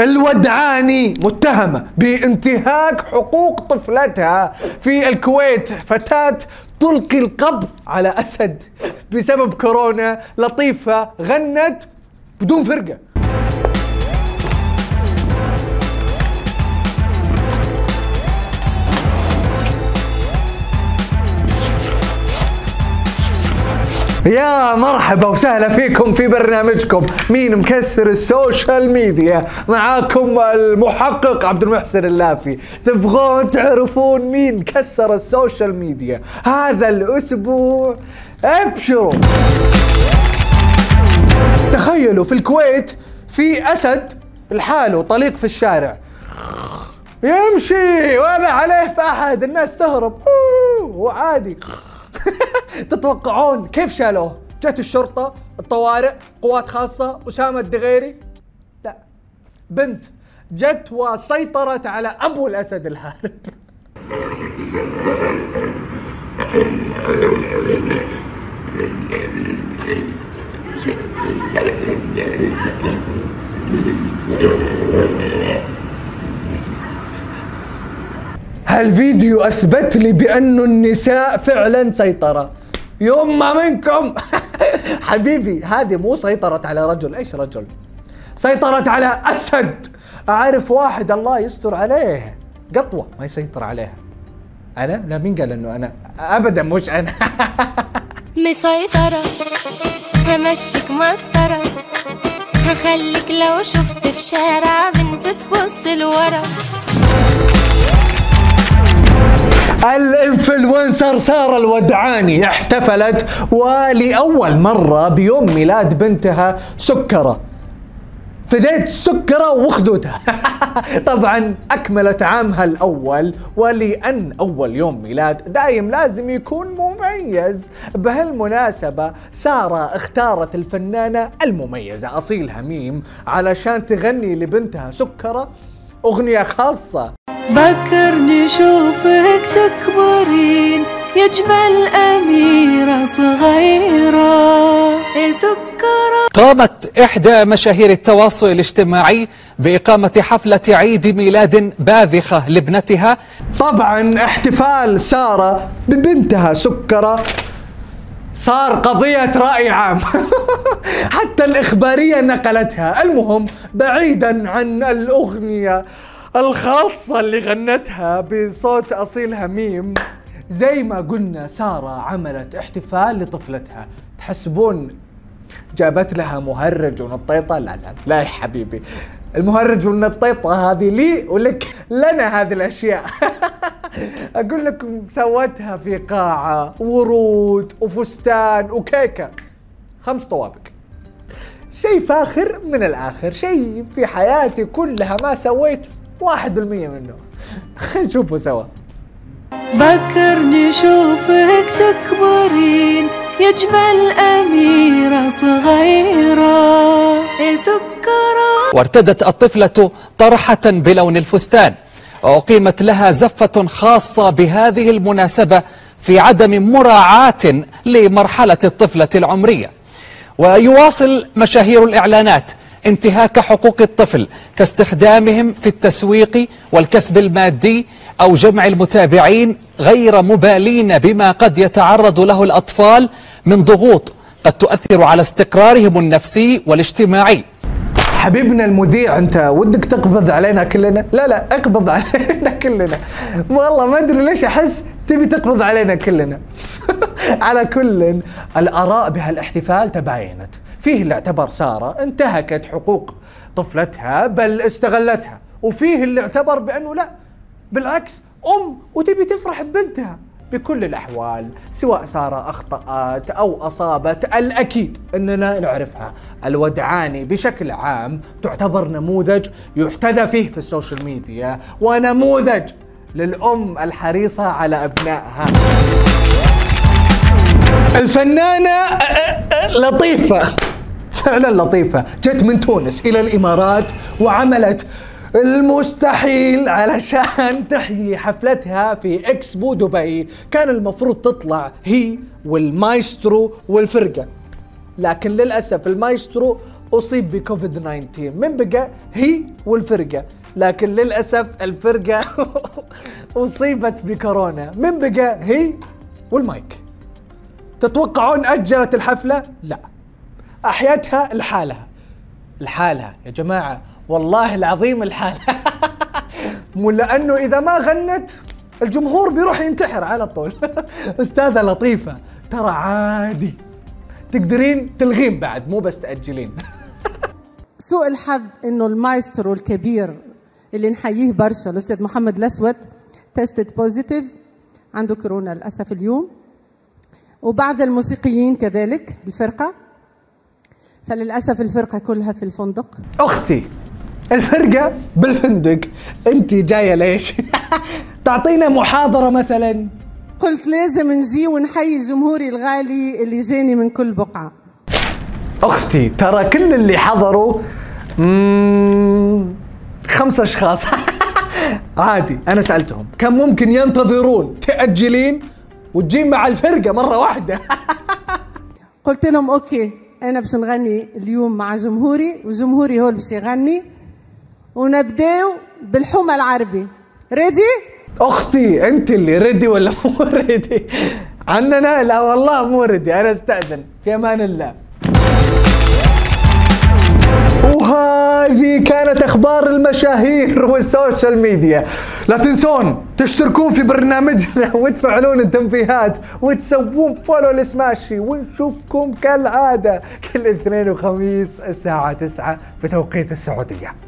الودعاني متهمة بانتهاك حقوق طفلتها في الكويت. فتاة تلقي القبض على أسد بسبب كورونا لطيفة غنت بدون فرقة. يا مرحبا وسهلا فيكم في برنامجكم. مين مكسر ال social media؟ معاكم المحقق عبد المحسن اللافي. تبغون تعرفون مين كسر ال social media؟ هذا الأسبوع أبشروا. تخيلوا في الكويت في أسد لحاله طليق في الشارع. يمشي ولا عليه في احد الناس تهرب. وعادي. تتوقعون كيف شالوه؟ جت الشرطة، الطوارئ، قوات خاصة، أسامة الدغيري؟ لا بنت جت وسيطرت على أبو الأسد الهارب هالفيديو أثبت لي بانه النساء فعلا سيطرة يما منكم. حبيبي هذه مو سيطرت على رجل. إيش رجل؟ سيطرت على أسد. أعرف واحد الله يستر عليه. قطوة ما يسيطر عليها. أنا؟ لا مين قال إنه أنا؟ ابدا مش أنا. مسيطرة. همشيك مسطرة. هخليك لو شفت في شارع بنت تبص لورا الانفلونسر سارة الودعاني احتفلت ولأول مرة بيوم ميلاد بنتها سكرة. فديت سكرة وخدودها طبعا أكملت عامها الأول ولأن أول يوم ميلاد دايم لازم يكون مميز. بهالمناسبة سارة اختارت الفنانة المميزة أصيل هميم علشان تغني لبنتها سكرة أغنية خاصة. بكر نشوفك تكبرين يا جمال أميرة صغيرة يا سكرة قامت إحدى مشاهير التواصل الاجتماعي بإقامة حفلة عيد ميلاد باذخة لابنتها. طبعا احتفال سارة ببنتها سكرة. صار قضية رأي عام. حتى الإخبارية نقلتها. المهم بعيدا عن الأغنية. الخاصة اللي غنتها بصوت أصيل هميم. زي ما قلنا سارة عملت احتفال لطفلتها. تحسبون؟ جابت لها مهرج ونطيطة. لا لا لا يا حبيبي. المهرج والنطيطة هذه لي ولك لنا هذه الأشياء. أقول لكم سوتها في قاعة ورود وفستان وكيكة. خمس طوابق. شيء فاخر من الآخر شيء في حياتي كلها ما سويته. واحد بالمية منه. خلينا نشوفه سوا. بكرني شوفك تكبرين يا جمال أميرة صغيرة. إيه سكرة؟ وارتدت الطفلة طرحة بلون الفستان. وأقيمت لها زفة خاصة بهذه المناسبة في عدم مراعاة لمرحلة الطفلة العمرية. ويواصل مشاهير الإعلانات. انتهاك حقوق الطفل كاستخدامهم في التسويق والكسب المادي أو جمع المتابعين غير مبالين بما قد يتعرض له الأطفال من ضغوط قد تؤثر على استقرارهم النفسي والاجتماعي. حبيبنا المذيع أنت ودك تقبض علينا كلنا؟ لا لا اقبض علينا كلنا. والله ما أدري ليش أحس تبي تقبض علينا كلنا. على كل الأراء بهالاحتفال تباينت. فيه اللي اعتبر سارة انتهكت حقوق طفلتها بل استغلتها. وفيه اللي اعتبر بأنه لا بالعكس أم وتبي تفرح ببنتها. بكل الأحوال سواء سارة أخطأت أو أصابت الأكيد أننا نعرفها. الودعاني بشكل عام تعتبر نموذج يحتذى فيه في ال social media ونموذج للأم الحريصة على أبنائها. الفنانة لطيفة. فعلا لطيفة. جت من تونس إلى الإمارات وعملت المستحيل علشان تحيي حفلتها في إكسبو دبي. كان المفروض تطلع هي والمايسترو والفرقة. لكن للأسف المايسترو أصيب بكوفيد 19 من بقى هي والفرقة. لكن للأسف الفرقة أصيبت بكورونا. من بقى هي والمايك. تتوقعون أجلت الحفلة؟ لا. أحيتها لحالها. لحالها. يا جماعة والله العظيم لحالها. مو لأنه إذا ما غنت الجمهور بيروح ينتحر على طول. أستاذة لطيفة. ترى عادي. تقدرين تلغين بعد مو بس تأجلين. سوء الحظ إنه المايسترو الكبير اللي نحييه برشا الأستاذ محمد الأسود tested positive عنده كورونا للأسف اليوم. وبعض الموسيقيين كذلك الفرقه فللأسف الفرقة كلها في الفندق. أختي الفرقة بالفندق. أنت جاية ليش؟ تعطينا محاضرة مثلا. قلت لازم نجي ونحيي جمهوري الغالي اللي جاني من كل بقعة. أختي ترى كل اللي حضروا خمسة أشخاص. عادي أنا سألتهم. كم ممكن ينتظرون؟ تاجلين وتجين مع الفرقة مرة واحدة. قلت لهم أوكي أنا باش نغني اليوم مع جمهوري وجمهوري هو اللي باش يغني. ونبداو بالحمى العربي. ريدي أختي أنت اللي ردي ولا مو ردي عننا؟ لا والله مو ردي أنا أستأذن. في أمان الله. وهذه كانت أخبار المشاهير وال social media. لا تنسون تشتركون في برنامجنا وتفعلون التنبيهات وتسوون follow لسماشي ونشوفكم كالعادة كل اثنين وخميس الساعة 9 بتوقيت السعودية.